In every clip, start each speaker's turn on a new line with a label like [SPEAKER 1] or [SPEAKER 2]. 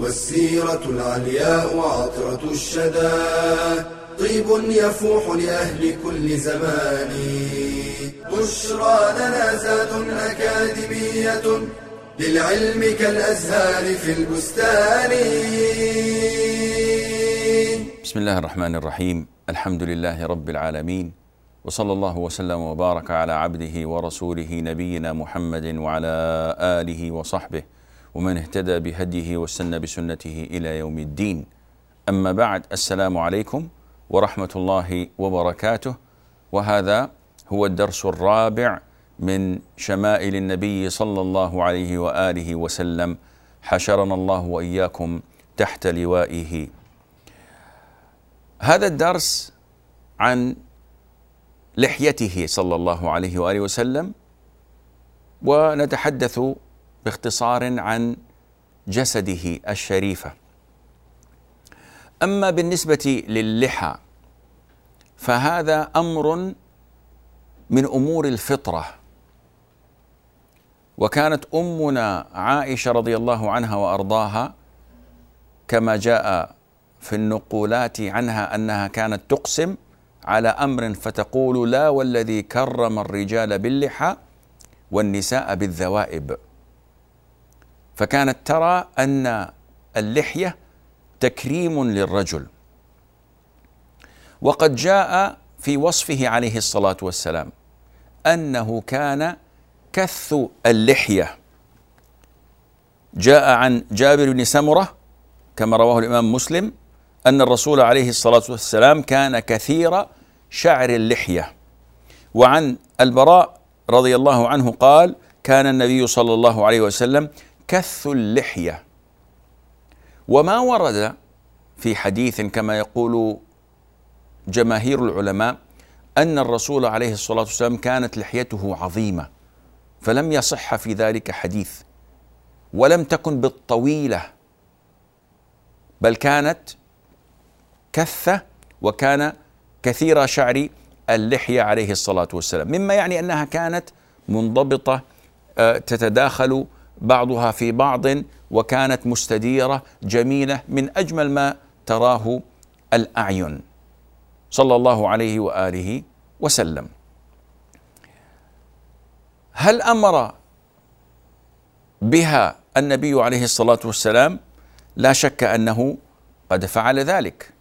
[SPEAKER 1] والسيرة العلياء وعطرة الشدى. طيب يفوح لأهل كل زمان. بشرى لنا زاد أكاديمية للعلم كالأزهار في البستان.
[SPEAKER 2] بسم الله الرحمن الرحيم. الحمد لله رب العالمين. وصلى الله وسلم وبارك على عبده ورسوله نبينا محمد وعلى آله وصحبه. ومن اهتدى بهديه واستنى بسنته إلى يوم الدين. أما بعد السلام عليكم ورحمة الله وبركاته. وهذا هو الدرس الرابع من شمائل النبي صلى الله عليه وآله وسلم. حشرنا الله وإياكم تحت لوائه. هذا الدرس عن لحيته صلى الله عليه وآله وسلم. ونتحدث باختصار عن جسده الشريفة. أما بالنسبة للحى فهذا أمر من أمور الفطرة. وكانت أمنا عائشة رضي الله عنها وأرضاها كما جاء في النقولات عنها أنها كانت تقسم على أمر فتقول لا والذي كرم الرجال باللحى والنساء بالذوائب. فكانت ترى أن اللحية تكريم للرجل. وقد جاء في وصفه عليه الصلاة والسلام أنه كان كث اللحية. جاء عن جابر بن سمرة كما رواه الإمام مسلم أن الرسول عليه الصلاة والسلام كان كثير شعر اللحية. وعن البراء رضي الله عنه قال كان النبي صلى الله عليه وسلم كث اللحية. وما ورد في حديث كما يقول جماهير العلماء أن الرسول عليه الصلاة والسلام كانت لحيته عظيمة فلم يصح في ذلك حديث ولم تكن بالطويلة بل كانت كثه وكان كثير شعر اللحية عليه الصلاة والسلام. مما يعني أنها كانت منضبطة تتداخل بعضها في بعض وكانت مستديرة جميلة من أجمل ما تراه الأعين. صلى الله عليه وآله وسلم. هل أمر بها النبي عليه الصلاة والسلام؟ لا شك أنه قد فعل ذلك.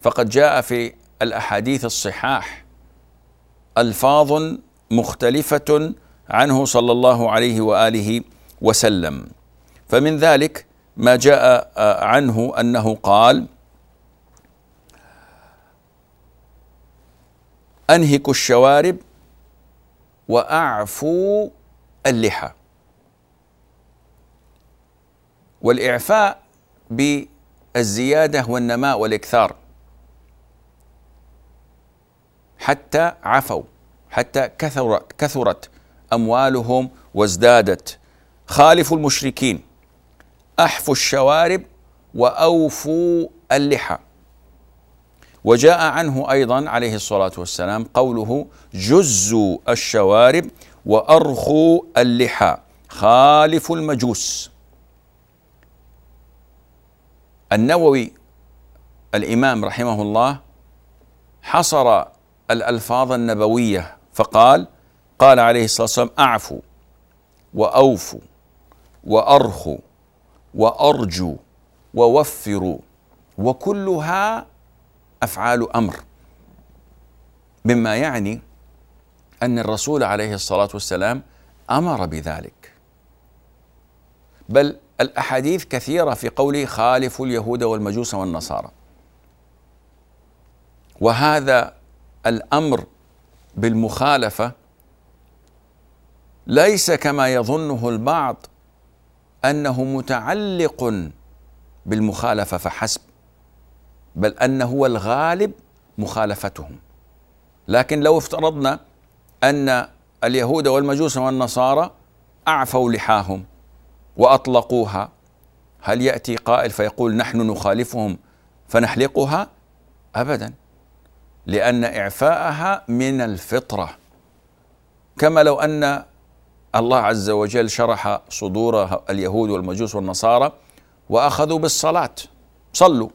[SPEAKER 2] فقد جاء في الأحاديث الصحاح ألفاظ مختلفة عنه صلى الله عليه وآله وسلم. فمن ذلك ما جاء عنه أنه قال أنهكوا الشوارب وأعفوا اللحى. والإعفاء بالزيادة والنماء والإكثار. حتى عفوا حتى كثرت كثرت أموالهم وازدادت. خالفوا المشركين أحفوا الشوارب وأوفوا اللحى. وجاء عنه أيضا عليه الصلاة والسلام قوله جزوا الشوارب وأرخوا اللحى. خالفوا المجوس. النووي الإمام رحمه الله حصر الألفاظ النبوية فقال قال عليه الصلاة والسلام أعفوا وأوفوا. وارخوا وارجوا ووفروا وكلها أفعال أمر. مما يعني أن الرسول عليه الصلاة والسلام أمر بذلك. بل الأحاديث كثيرة في قوله خالفوا اليهود والمجوس والنصارى. وهذا الأمر بالمخالفة ليس كما يظنه البعض أنه متعلق بالمخالفة فحسب بل أن هو الغالب مخالفتهم. لكن لو افترضنا أن اليهود والمجوس والنصارى أعفوا لحاهم وأطلقوها هل يأتي قائل فيقول نحن نخالفهم فنحلقها؟ ابدا لأن إعفاءها من الفطرة. كما لو أن الله عز وجل شرح صدور اليهود والمجوس والنصارى وأخذوا بالصلاة. صلوا.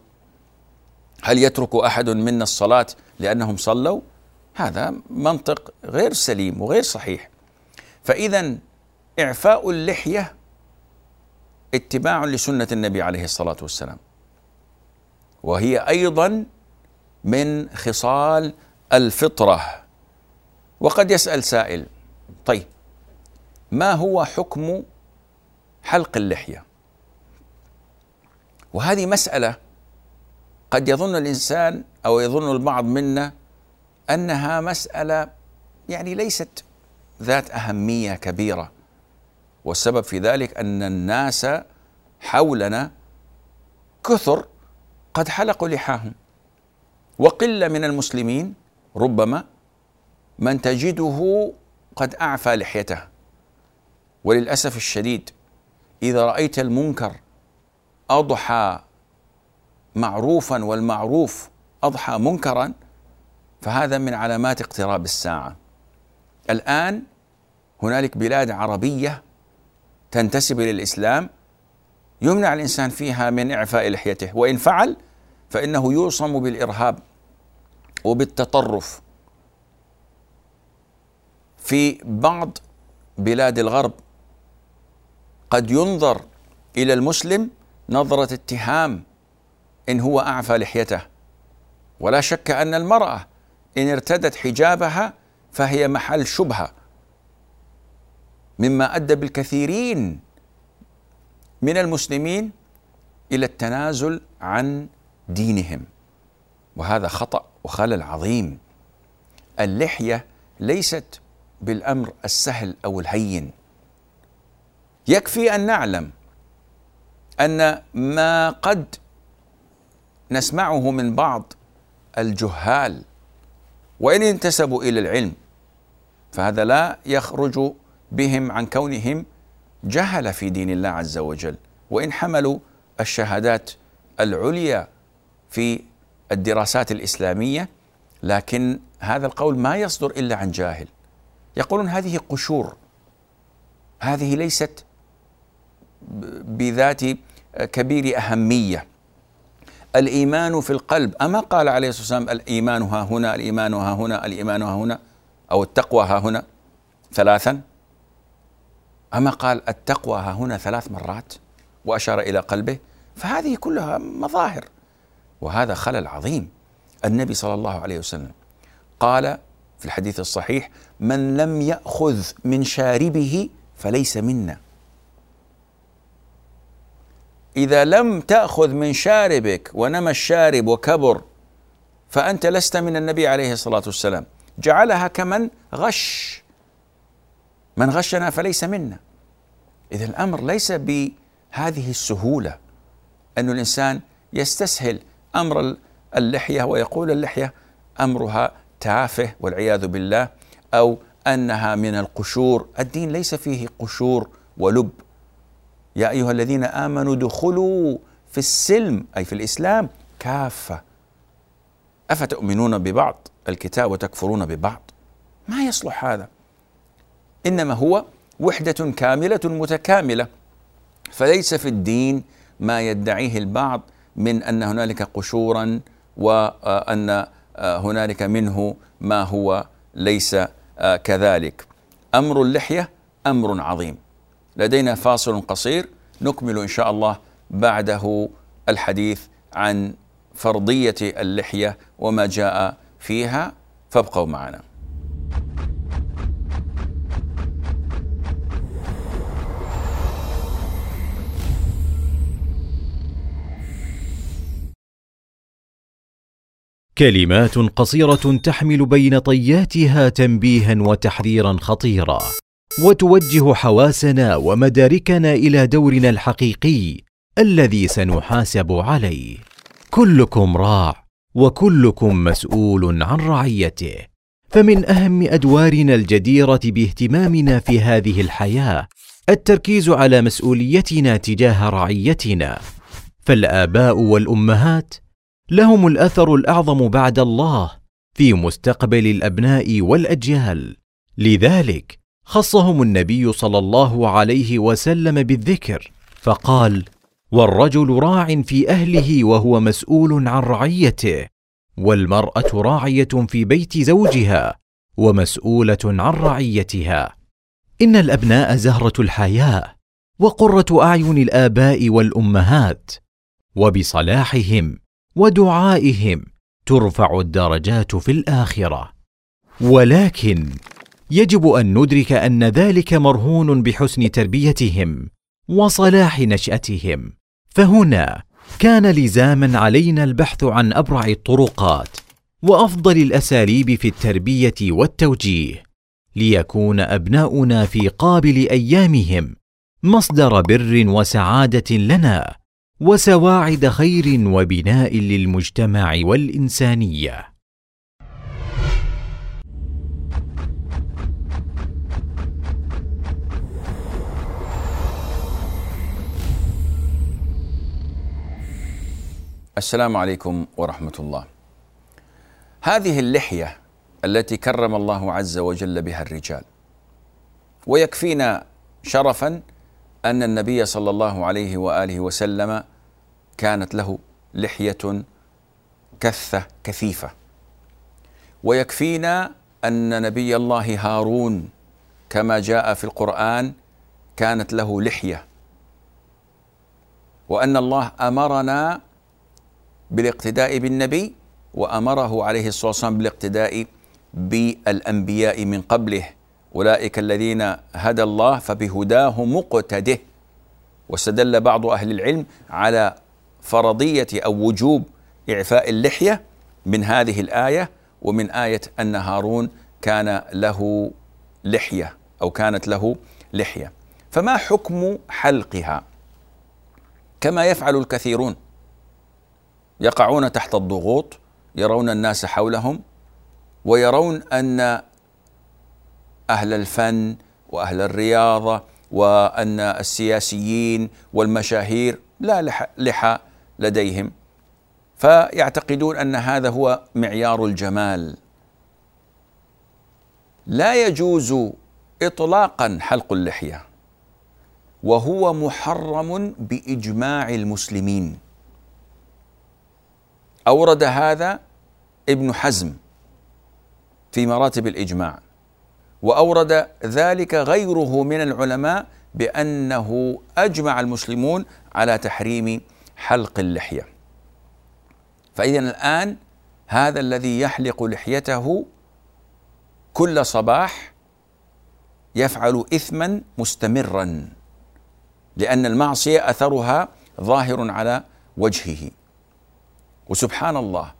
[SPEAKER 2] هل يترك أحد منا الصلاة لأنهم صلوا؟ هذا منطق غير سليم وغير صحيح. فاذا إعفاء اللحية اتباع لسنة النبي عليه الصلاة والسلام. وهي أيضا من خصال الفطرة. وقد يسأل سائل طيب ما هو حكم حلق اللحية؟ وهذه مسألة قد يظن الإنسان أو يظن البعض منا أنها مسألة يعني ليست ذات أهمية كبيرة والسبب في ذلك أن الناس حولنا كثر قد حلقوا لحاهم. وقلة من المسلمين ربما من تجده قد أعفى لحيته. وللأسف الشديد إذا رأيت المنكر أضحى معروفا والمعروف أضحى منكرا فهذا من علامات اقتراب الساعة. الآن هنالك بلاد عربية تنتسب إلى الإسلام يمنع الإنسان فيها من إعفاء لحيته وإن فعل فإنه يوصم بالإرهاب وبالتطرف. في بعض بلاد الغرب قد ينظر إلى المسلم نظرة اتهام إن هو أعفى لحيته. ولا شك أن المرأة إن ارتدت حجابها فهي محل شبهة مما أدى بالكثيرين من المسلمين إلى التنازل عن دينهم. وهذا خطأ وخلل عظيم. اللحية ليست بالأمر السهل أو الهين. يكفي أن نعلم أن ما قد نسمعه من بعض الجهال وإن انتسبوا إلى العلم فهذا لا يخرج بهم عن كونهم جهل في دين الله عز وجل وإن حملوا الشهادات العليا في الدراسات الإسلامية لكن هذا القول ما يصدر إلا عن جاهل. يقولون هذه قشور هذه ليست بذات كبير أهمية. الإيمان في القلب أما قال عليه الصلاة والسلام الإيمان ها هنا الإيمان ها هنا الإيمان ها هنا أو التقوى ها هنا ثلاثا. أما قال التقوى ها هنا ثلاث مرات وأشار إلى قلبه فهذه كلها مظاهر. وهذا خلل عظيم. النبي صلى الله عليه وسلم قال في الحديث الصحيح من لم يأخذ من شاربه فليس منا. إذا لم تأخذ من شاربك ونمى الشارب وكبر فأنت لست من النبي عليه الصلاة والسلام. جعلها كمن غش. من غشنا فليس منا. إذا الأمر ليس بهذه السهولة أن الإنسان يستسهل أمر اللحية ويقول اللحية أمرها تافه والعياذ بالله أو أنها من القشور. الدين ليس فيه قشور ولب. يا أيها الذين آمنوا ادخلوا في السلم أي في الإسلام كافة. أفتؤمنون ببعض؟ الكتاب وتكفرون ببعض. ما يصلح هذا. إنما هو وحدة كاملة متكاملة. فليس في الدين ما يدعيه البعض من أن هنالك قشورا وأن هنالك منه ما هو ليس كذلك. أمر اللحية أمر عظيم. لدينا فاصل قصير نكمل إن شاء الله بعده الحديث عن فرضية اللحية وما جاء فيها. فابقوا معنا.
[SPEAKER 3] كلمات قصيرة تحمل بين طياتها تنبيها وتحذيرا خطيرا. وتوجه حواسنا ومداركنا إلى دورنا الحقيقي الذي سنحاسب عليه. كلكم راع وكلكم مسؤول عن رعيته. فمن أهم أدوارنا الجديرة باهتمامنا في هذه الحياة التركيز على مسؤوليتنا تجاه رعيتنا. فالآباء والأمهات لهم الأثر الأعظم بعد الله في مستقبل الأبناء والأجيال. لذلك خصهم النبي صلى الله عليه وسلم بالذكر فقال والرجل راع في أهله وهو مسؤول عن رعيته والمرأة راعية في بيت زوجها ومسؤولة عن رعيتها. إن الأبناء زهرة الحياة وقرة أعين الآباء والأمهات وبصلاحهم ودعائهم ترفع الدرجات في الآخرة. ولكن يجب أن ندرك أن ذلك مرهون بحسن تربيتهم وصلاح نشأتهم. فهنا كان لزاما علينا البحث عن أبرع الطرقات وأفضل الأساليب في التربية والتوجيه ليكون أبناؤنا في قابل أيامهم مصدر بر وسعادة لنا وسواعد خير وبناء للمجتمع والإنسانية.
[SPEAKER 2] السلام عليكم ورحمة الله. هذه اللحية التي كرم الله عز وجل بها الرجال. ويكفينا شرفا أن النبي صلى الله عليه وآله وسلم كانت له لحية كثة كثيفة. ويكفينا أن نبي الله هارون كما جاء في القرآن كانت له لحية. وأن الله أمرنا بالاقتداء بالنبي وأمره عليه الصلاة والسلام بالاقتداء بالأنبياء من قبله. أولئك الذين هدى الله فبهداه مقتده. واستدل بعض أهل العلم على فرضية أو وجوب إعفاء اللحية من هذه الآية ومن آية أن هارون كان له لحية أو كانت له لحية. فما حكم حلقها؟ كما يفعل الكثيرون. يقعون تحت الضغوط يرون الناس حولهم ويرون أن أهل الفن وأهل الرياضة وأن السياسيين والمشاهير لا لحى لديهم. فيعتقدون أن هذا هو معيار الجمال. لا يجوز اطلاقا حلق اللحية وهو محرم بإجماع المسلمين. أورد هذا ابن حزم في مراتب الإجماع وأورد ذلك غيره من العلماء بأنه أجمع المسلمون على تحريم حلق اللحية. فإذا الآن هذا الذي يحلق لحيته كل صباح يفعل إثما مستمرا لأن المعصية أثرها ظاهر على وجهه. وسبحان الله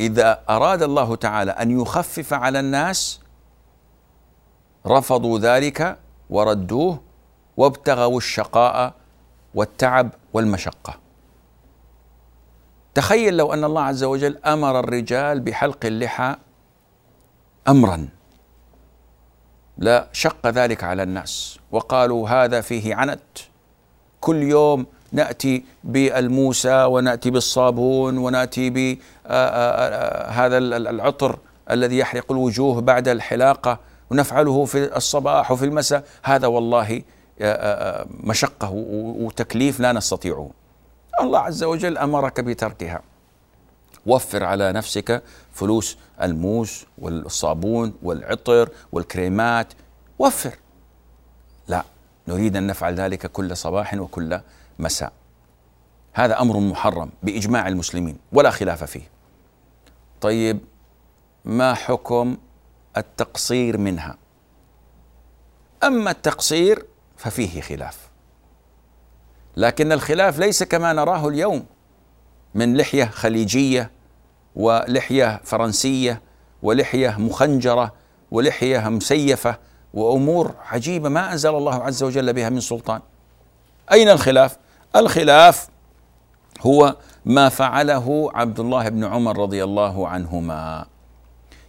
[SPEAKER 2] إذا أراد الله تعالى أن يخفف على الناس رفضوا ذلك وردوه وابتغوا الشقاء والتعب والمشقة. تخيل لو أن الله عز وجل أمر الرجال بحلق اللحى امرا. لا شق ذلك على الناس وقالوا هذا فيه عنت. كل يوم نأتي بالموسى ونأتي بالصابون ونأتي بهذا آه، آه، آه، العطر الذي يحرق الوجوه بعد الحلاقة. ونفعله في الصباح وفي المساء. هذا والله مشقة وتكليف لا نستطيعه. الله عز وجل أمرك بتركها. وفر على نفسك فلوس الموس والصابون والعطر والكريمات. وفر. لا نريد أن نفعل ذلك كل صباح وكل مساء. هذا أمر محرم بإجماع المسلمين ولا خلاف فيه. طيب ما حكم التقصير منها؟ أما التقصير ففيه خلاف. لكن الخلاف ليس كما نراه اليوم من لحية خليجية ولحية فرنسية ولحية مخنجرة ولحية مسيفة وأمور عجيبة ما أنزل الله عز وجل بها من سلطان. أين الخلاف؟ الخلاف هو ما فعله عبد الله بن عمر رضي الله عنهما.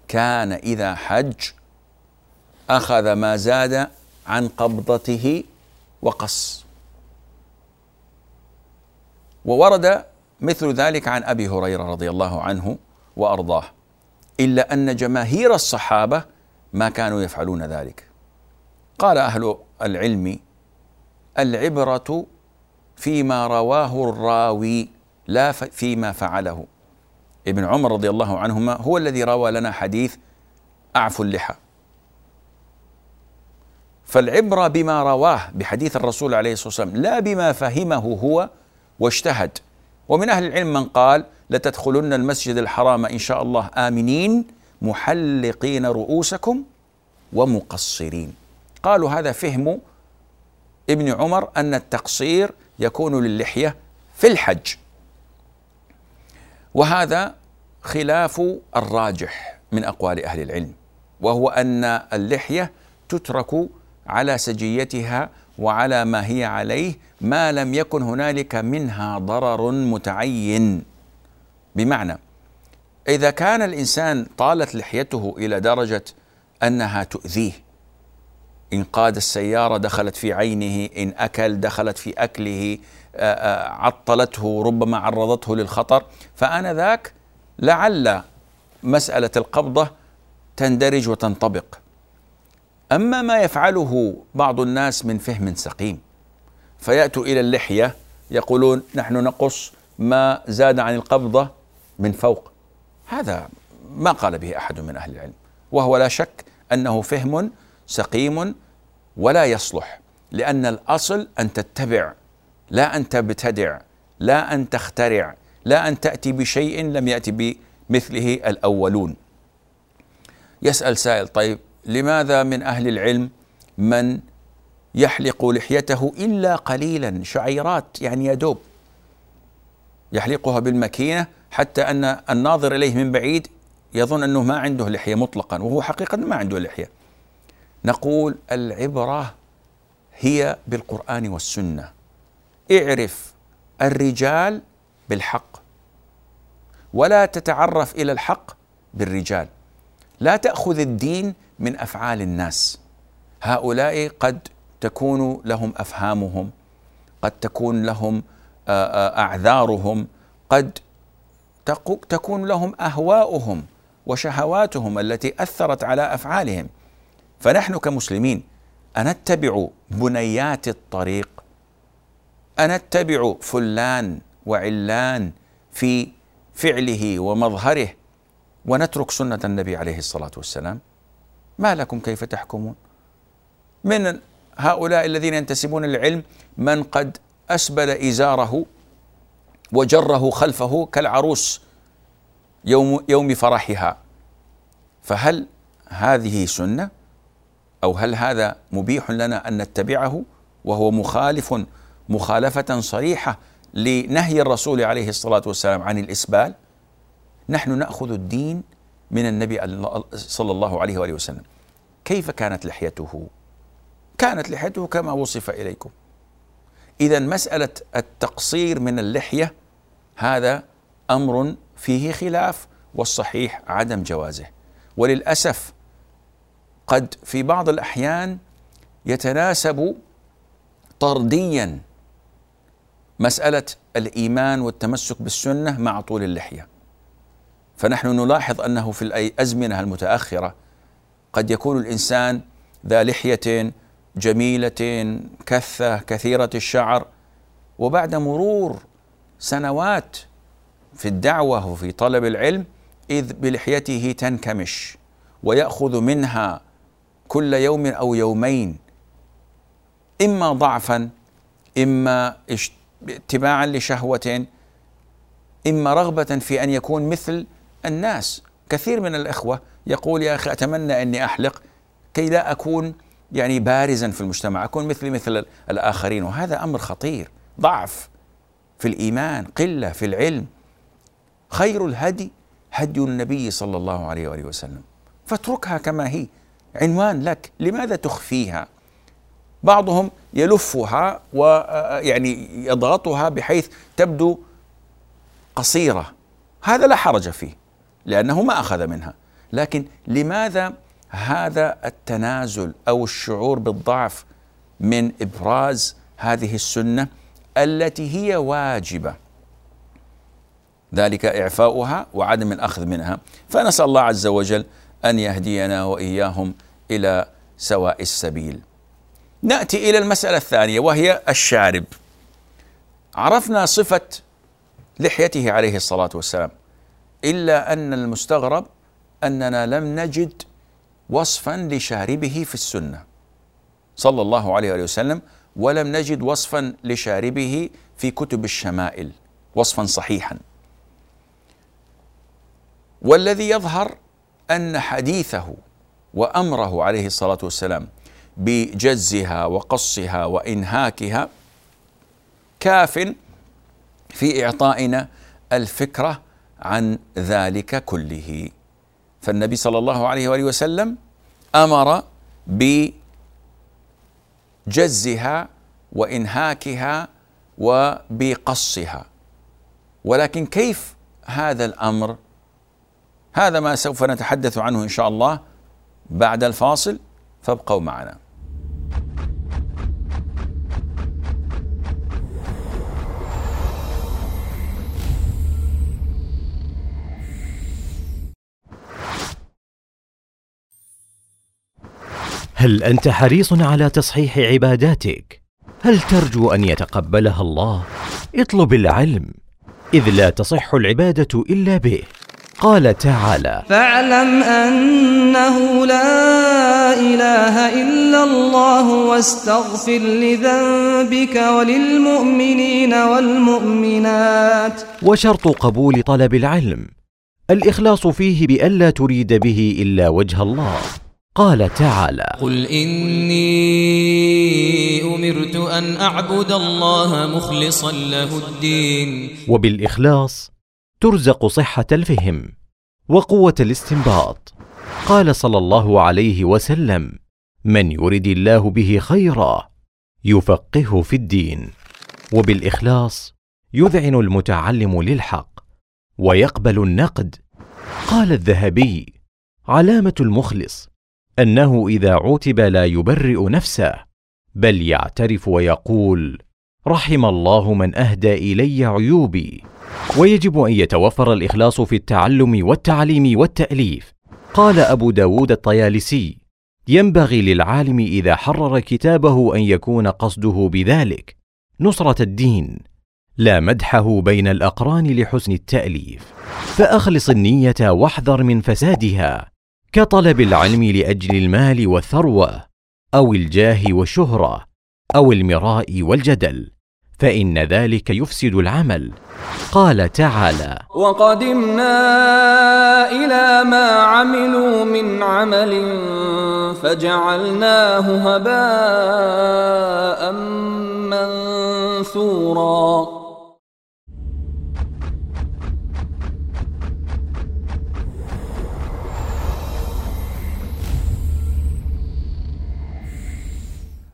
[SPEAKER 2] كان إذا حج أخذ ما زاد عن قبضته وقص. وورد مثل ذلك عن أبي هريرة رضي الله عنه وأرضاه. إلا أن جماهير الصحابة ما كانوا يفعلون ذلك. قال أهل العلم العبرة فيما رواه الراوي لا فيما فعله. ابن عمر رضي الله عنهما هو الذي روى لنا حديث اعفوا اللحى. فالعبرة بما رواه بحديث الرسول عليه الصلاة والسلام لا بما فهمه هو واجتهد. ومن أهل العلم من قال لتدخلن المسجد الحرام إن شاء الله آمنين محلقين رؤوسكم ومقصرين. قالوا هذا فهم ابن عمر أن التقصير يكون للحية في الحج. وهذا خلاف الراجح من أقوال أهل العلم وهو أن اللحية تترك على سجيتها وعلى ما هي عليه ما لم يكن هنالك منها ضرر متعين. بمعنى إذا كان الإنسان طالت لحيته إلى درجة أنها تؤذيه إن قاد السيارة دخلت في عينه إن أكل دخلت في أكله عطلته ربما عرضته للخطر. فانذاك لعل مسألة القبضة تندرج وتنطبق. أما ما يفعله بعض الناس من فهم سقيم. فيأتوا إلى اللحية يقولون نحن نقص ما زاد عن القبضة من فوق. هذا ما قال به أحد من أهل العلم. وهو لا شك أنه فهم سقيم ولا يصلح لأن الأصل أن تتبع لا أن تبتدع لا أن تخترع لا أن تأتي بشيء لم يأتي بمثله الأولون. يسأل سائل طيب لماذا من أهل العلم من يحلق لحيته إلا قليلا؟ شعيرات يعني يدوب يحلقها بالماكينة حتى أن الناظر إليه من بعيد يظن أنه ما عنده لحية مطلقا وهو حقيقه ما عنده لحية. نقول العبرة هي بالقرآن والسنة. اعرف الرجال بالحق. ولا تتعرف إلى الحق بالرجال. لا تأخذ الدين من أفعال الناس. هؤلاء قد تكون لهم أفهامهم قد تكون لهم أعذارهم قد تكون لهم أهواؤهم وشهواتهم التي أثرت على أفعالهم. فنحن كمسلمين أنتبع بنيات الطريق؟ أنتبع فلان وعلان في فعله ومظهره ونترك سنة النبي عليه الصلاة والسلام؟ ما لكم كيف تحكمون؟ من هؤلاء الذين ينتسبون للعلم من قد أسبل إزاره وجره خلفه كالعروس يوم يوم فرحها. فهل هذه سنة؟ أو هل هذا مبيح لنا أن نتبعه وهو مخالف مخالفة صريحة لنهي الرسول عليه الصلاة والسلام عن الإسبال؟ نحن نأخذ الدين من النبي صلى الله عليه وآله وسلم. كيف كانت لحيته؟ كانت لحيته كما وصف إليكم. اذا مسألة التقصير من اللحية هذا أمر فيه خلاف والصحيح عدم جوازه. وللأسف قد في بعض الأحيان يتناسب طرديا مسألة الإيمان والتمسك بالسنة مع طول اللحية. فنحن نلاحظ أنه في الازمنه المتأخرة قد يكون الإنسان ذا لحية جميلة كثة كثيرة الشعر وبعد مرور سنوات في الدعوة وفي طلب العلم إذ بلحيته تنكمش ويأخذ منها كل يوم أو يومين إما ضعفا إما اتباعا لشهوة إما رغبة في أن يكون مثل الناس. كثير من الإخوة يقول يا أخي أتمنى أني أحلق كي لا أكون يعني بارزا في المجتمع أكون مثلي مثل الآخرين. وهذا أمر خطير. ضعف في الإيمان قلة في العلم. خير الهدي هدي النبي صلى الله عليه وآله وسلم. فاتركها كما هي. عنوان لك لماذا تخفيها؟ بعضهم يلفها ويعني يضغطها بحيث تبدو قصيرة. هذا لا حرج فيه لأنه ما أخذ منها. لكن لماذا هذا التنازل أو الشعور بالضعف من إبراز هذه السنة التي هي واجبة؟ ذلك إعفاؤها وعدم الأخذ منها. فنسأل الله عز وجل أن يهدينا وإياهم إلى سواء السبيل. نأتي إلى المسألة الثانية وهي الشارب. عرفنا صفة لحيته عليه الصلاة والسلام إلا أن المستغرب أننا لم نجد وصفا لشاربه في السنة. صلى الله عليه وسلم ولم نجد وصفا لشاربه في كتب الشمائل وصفا صحيحا. والذي يظهر أن حديثه وأمره عليه الصلاة والسلام بجزها وقصها وإنهاكها كاف في إعطائنا الفكرة عن ذلك كله. فالنبي صلى الله عليه وآله وسلم أمر بجزها وإنهاكها وبقصها. ولكن كيف هذا الأمر؟ هذا ما سوف نتحدث عنه إن شاء الله بعد الفاصل. فابقوا معنا.
[SPEAKER 3] هل أنت حريص على تصحيح عباداتك؟ هل ترجو أن يتقبلها الله؟ اطلب العلم إذ لا تصح العبادة إلا به. قال تعالى
[SPEAKER 4] فاعلم أنه لا إله إلا الله واستغفر لذنبك وللمؤمنين والمؤمنات.
[SPEAKER 3] وشرط قبول طلب العلم. الإخلاص فيه بالا تريد به إلا وجه الله. قال تعالى
[SPEAKER 4] قل إني أمرت أن أعبد الله مخلصا له الدين.
[SPEAKER 3] وبالإخلاص ترزق صحة الفهم وقوة الاستنباط. قال صلى الله عليه وسلم من يرد الله به خيرا يفقهه في الدين وبالإخلاص يذعن المتعلم للحق ويقبل النقد. قال الذهبي علامة المخلص أنه إذا عوتب لا يبرئ نفسه بل يعترف ويقول رحم الله من أهدى إلي عيوبي. ويجب أن يتوفر الإخلاص في التعلم والتعليم والتأليف. قال أبو داود الطيالسي ينبغي للعالم إذا حرر كتابه أن يكون قصده بذلك. نصرة الدين لا مدحه بين الأقران لحسن التأليف. فأخلص النية واحذر من فسادها. كطلب العلم لأجل المال والثروة أو الجاه والشهره أو المراء والجدل. فإن ذلك يفسد العمل قال تعالى
[SPEAKER 4] وقدمنا إلى ما عملوا من عمل فجعلناه هباء منثورا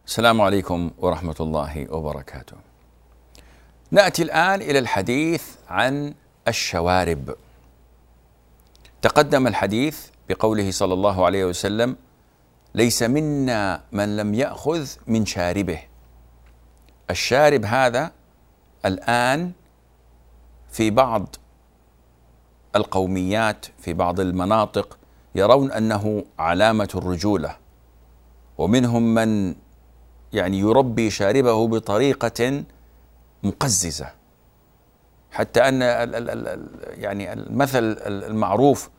[SPEAKER 2] السلام عليكم ورحمة الله وبركاته. نأتي الآن إلى الحديث عن الشوارب. تقدم الحديث بقوله صلى الله عليه وسلم: ليس منا من لم يأخذ من شاربه. الشارب هذا الآن في بعض القوميات في بعض المناطق يرون أنه علامة الرجولة ومنهم من يعني يربي شاربه بطريقة مقززة. حتى أن يعني المثل المعروف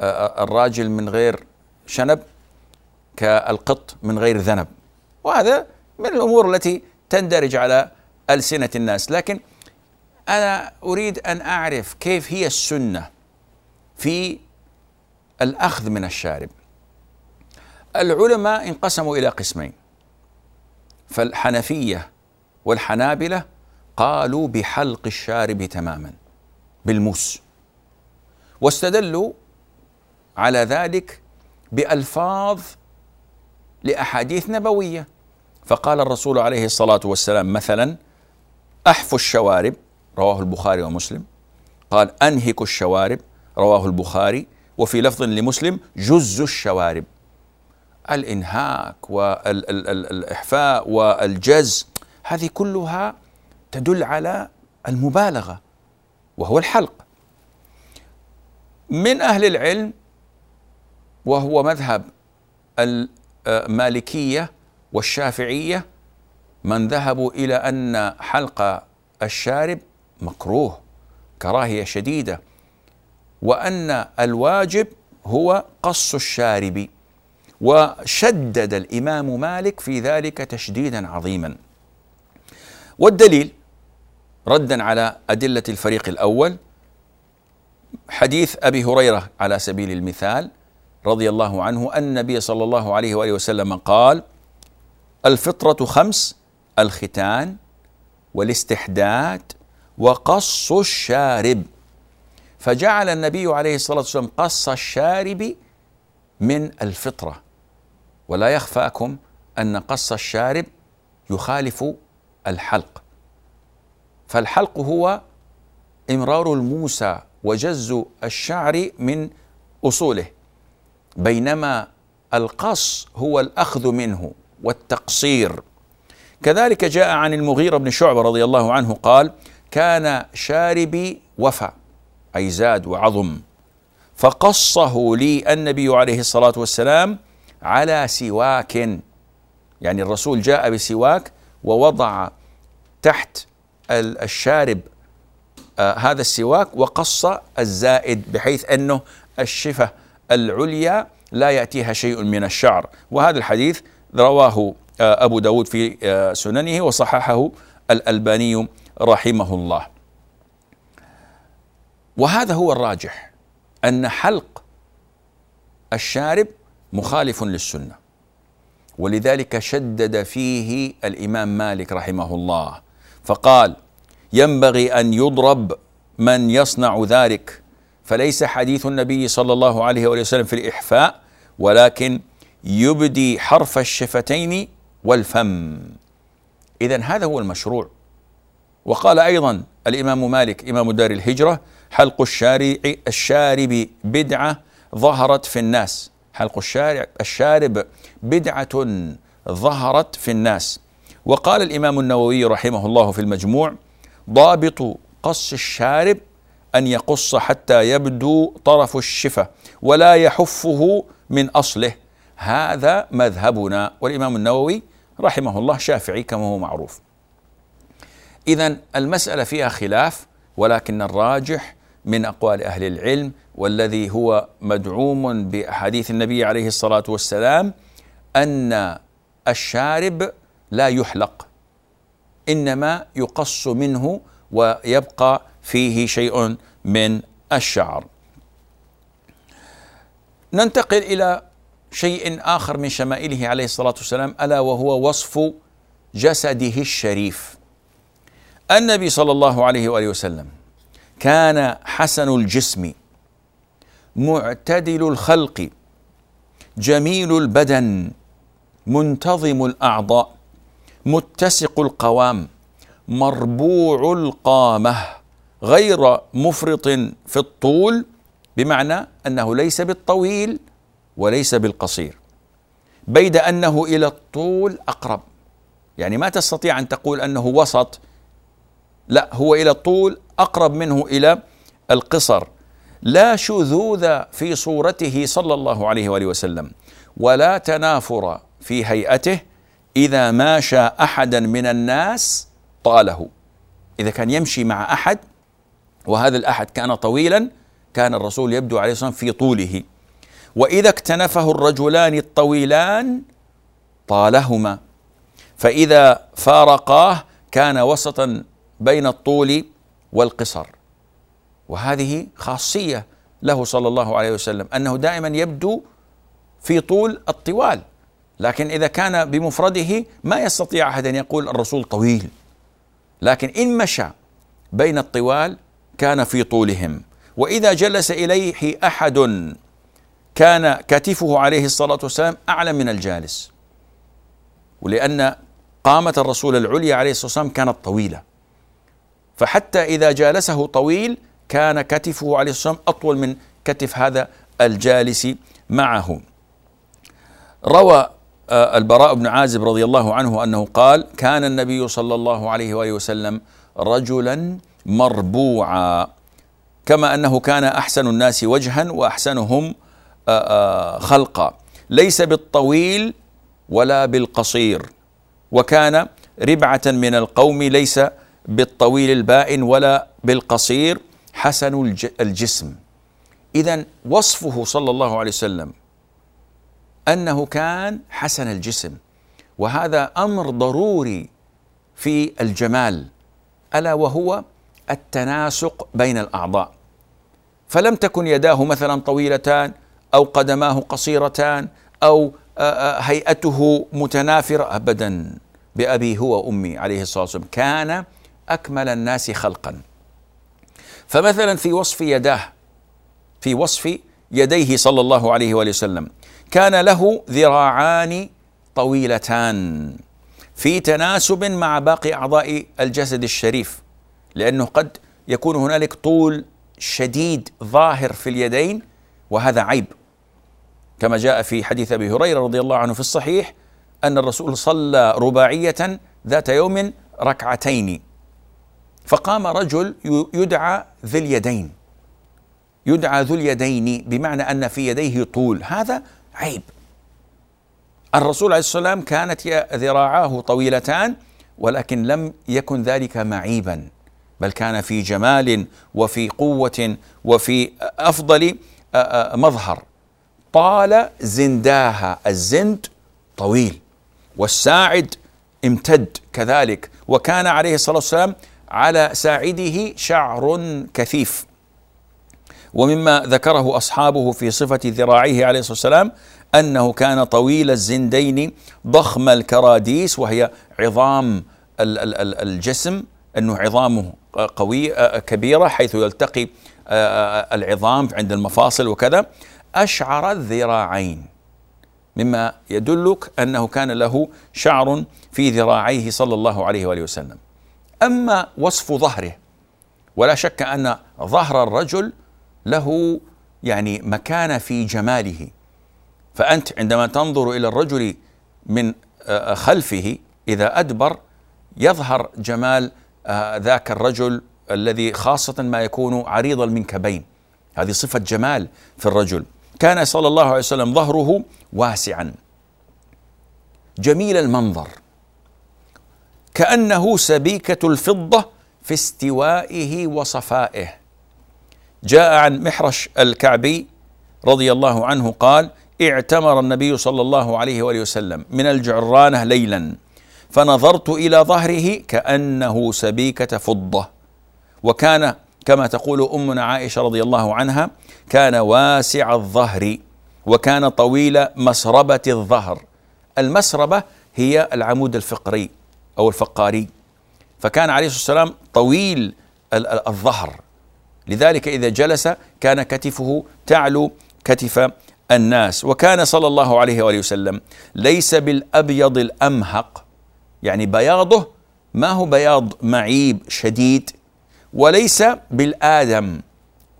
[SPEAKER 2] الراجل من غير شنب كالقط من غير ذنب. وهذا من الأمور التي تندرج على ألسنة الناس. لكن أنا أريد أن أعرف كيف هي السنة في الأخذ من الشارب. العلماء انقسموا إلى قسمين فالحنفية والحنابلة قالوا بحلق الشارب تماما بالموس. واستدلوا على ذلك بألفاظ لأحاديث نبوية. فقال الرسول عليه الصلاة والسلام مثلا أحفوا الشوارب رواه البخاري ومسلم. قال أنهكوا الشوارب رواه البخاري. وفي لفظ لمسلم جز الشوارب. الإنهاك والإحفاء والجز هذه كلها تدل على المبالغة وهو الحلق. من أهل العلم وهو مذهب المالكية والشافعية من ذهبوا إلى أن حلق الشارب مكروه كراهية شديدة وأن الواجب هو قص الشارب وشدد الإمام مالك في ذلك تشديدا عظيما. والدليل ردا على أدلة الفريق الأول. حديث أبي هريرة على سبيل المثال رضي الله عنه أن النبي صلى الله عليه وآله وسلم قال الفطرة خمس الختان والاستحداد وقص الشارب. فجعل النبي عليه الصلاة والسلام قص الشارب من الفطرة. ولا يخفاكم أن قص الشارب يخالف الحلق. فالحلق هو إمرار الموسى وجز الشعر من أصوله بينما القص هو الأخذ منه والتقصير. كذلك جاء عن المغيرة بن شعبة رضي الله عنه قال كان شاربي وفى أي زاد وعظم فقصه لي النبي عليه الصلاة والسلام على سواك. يعني الرسول جاء بسواك ووضع تحت الشارب آه هذا السواك وقص الزائد بحيث أنه الشفة العليا لا يأتيها شيء من الشعر. وهذا الحديث رواه آه أبو داود في آه سننه وصححه الألباني رحمه الله. وهذا هو الراجح أن حلق الشارب مخالف للسنة. ولذلك شدد فيه الإمام مالك رحمه الله. فقال ينبغي أن يضرب من يصنع ذلك. فليس حديث النبي صلى الله عليه وسلم في الإحفاء ولكن يبدي حرف الشفتين والفم. إذا هذا هو المشروع. وقال أيضا الإمام مالك إمام دار الهجرة حلق الشارع الشارب بدعة ظهرت في الناس. حلق الشارع الشارب بدعة ظهرت في الناس. وقال الإمام النووي رحمه الله في المجموع ضابط قص الشارب أن يقص حتى يبدو طرف الشفة ولا يحفه من أصله. هذا مذهبنا والإمام النووي رحمه الله شافعي كما هو معروف. إذا المسألة فيها خلاف ولكن الراجح من أقوال أهل العلم والذي هو مدعوم بأحاديث النبي عليه الصلاة والسلام أن الشارب لا يحلق إنما يقص منه ويبقى فيه شيء من الشعر. ننتقل إلى شيء آخر من شمائله عليه الصلاة والسلام ألا وهو وصف جسده الشريف. النبي صلى الله عليه وآله وسلم كان حسن الجسم معتدل الخلق جميل البدن منتظم الأعضاء. متسق القوام مربوع القامة غير مفرط في الطول بمعنى أنه ليس بالطويل وليس بالقصير بيد أنه إلى الطول أقرب. يعني ما تستطيع أن تقول أنه وسط لا هو إلى الطول أقرب منه إلى القصر. لا شذوذ في صورته صلى الله عليه وآله وسلم ولا تنافر في هيئته إذا ماشى أحدا من الناس طاله. إذا كان يمشي مع أحد وهذا الأحد كان طويلا كان الرسول يبدو عليه والسلام في طوله. وإذا اكتنفه الرجلان الطويلان طالهما. فإذا فارقاه كان وسطا بين الطول والقصر. وهذه خاصية له صلى الله عليه وسلم أنه دائما يبدو في طول الطوال. لكن إذا كان بمفرده ما يستطيع أحد أن يقول الرسول طويل. لكن إن مشى بين الطوال كان في طولهم. وإذا جلس إليه أحد كان كتفه عليه الصلاة والسلام أعلى من الجالس. ولأن قامة الرسول العليا عليه الصلاة والسلام كانت طويلة. فحتى إذا جالسه طويل كان كتفه عليه الصلاة والسلام أطول من كتف هذا الجالس معه. روى البراء بن عازب رضي الله عنه أنه قال: كان النبي صلى الله عليه وآله وسلم رجلا مربوعا كما أنه كان أحسن الناس وجها وأحسنهم آه، آه، خلقا. ليس بالطويل ولا بالقصير وكان ربعة من القوم ليس بالطويل البائن ولا بالقصير حسن الجسم. اذا وصفه صلى الله عليه وسلم أنه كان حسن الجسم. وهذا أمر ضروري في الجمال ألا وهو التناسق بين الأعضاء. فلم تكن يداه مثلا طويلتان أو قدماه قصيرتان أو هيئته متنافرة ابدا بأبي هو وأمي عليه الصلاة والسلام. كان أكمل الناس خلقا. فمثلا في وصف يداه في وصف يديه صلى الله عليه وآله وسلم كان له ذراعان طويلتان في تناسب مع باقي أعضاء الجسد الشريف لأنه قد يكون هنالك طول شديد ظاهر في اليدين وهذا عيب. كما جاء في حديث أبي هريرة رضي الله عنه في الصحيح أن الرسول صلى رباعية ذات يوم ركعتين فقام رجل يدعى ذي اليدين. يدعى ذو اليدين بمعنى أن في يديه طول. هذا عيب. الرسول عليه والسلام كانت ذراعاه طويلتان ولكن لم يكن ذلك معيبا بل كان في جمال وفي قوة وفي أفضل مظهر. طال زنداها الزند طويل والساعد امتد كذلك وكان عليه الصلاة والسلام على ساعده شعر كثيف. ومما ذكره أصحابه في صفة ذراعيه عليه الصلاة والسلام أنه كان طويل الزندين ضخم الكراديس وهي عظام الجسم أنه عظامه قوية كبيرة حيث يلتقي العظام عند المفاصل وكذا. أشعر الذراعين مما يدلك أنه كان له شعر في ذراعيه صلى الله عليه وآله وسلم. أما وصف ظهره ولا شك أن ظهر الرجل له يعني مكانه في جماله. فأنت عندما تنظر إلى الرجل من آه، خلفه إذا أدبر يظهر جمال آه، ذاك الرجل الذي خاصة ما يكون عريض المنكبين. هذه صفة جمال في الرجل. كان صلى الله عليه وسلم ظهره واسعا. جميل المنظر. كأنه سبيكة الفضة في استوائه وصفائه. جاء عن محرش الكعبي رضي الله عنه قال اعتمر النبي صلى الله عليه وآله وسلم من الجعرانة ليلا فنظرت إلى ظهره كأنه سبيكة فضة وكان كما تقول أمنا عائشة رضي الله عنها كان واسع الظهر وكان طويل مسربة الظهر المسربة هي العمود الفقري أو الفقاري فكان عليه الصلاة والسلام طويل الظهر لذلك إذا جلس كان كتفه تعلو كتف الناس. وكان صلى الله عليه وآله وسلم ليس بالأبيض الأمهق يعني بياضه ما هو بياض معيب شديد وليس بالآدم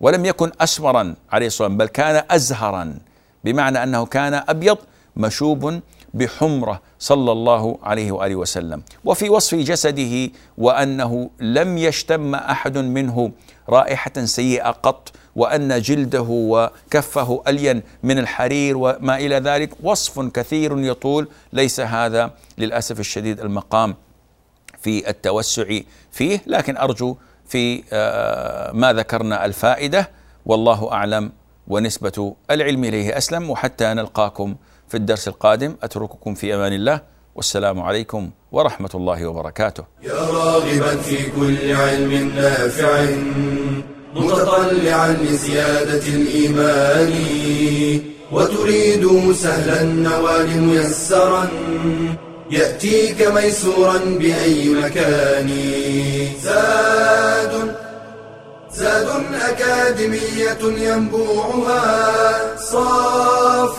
[SPEAKER 2] ولم يكن أسمرا عليه الصلاة والسلام بل كان أزهرا بمعنى أنه كان أبيض مشوب بحمرة صلى الله عليه وآله وسلم. وفي وصف جسده وأنه لم يشتم أحد منه رائحة سيئة قط وأن جلده وكفه ألين من الحرير وما إلى ذلك. وصف كثير يطول. ليس هذا للأسف الشديد المقام في التوسع فيه لكن أرجو في آه، ما ذكرنا الفائدة. والله أعلم ونسبة العلم إليه أسلم وحتى نلقاكم في الدرس القادم. أترككم في أمان الله. والسلام عليكم ورحمة الله وبركاته.
[SPEAKER 1] يا راغبا في كل علم نافع متطلعا لزيادة الإيمان وتريد سهلا النوال ميسرا يأتيك ميسورا بأي مكان. زاد زاد أكاديمية ينبوعها صاف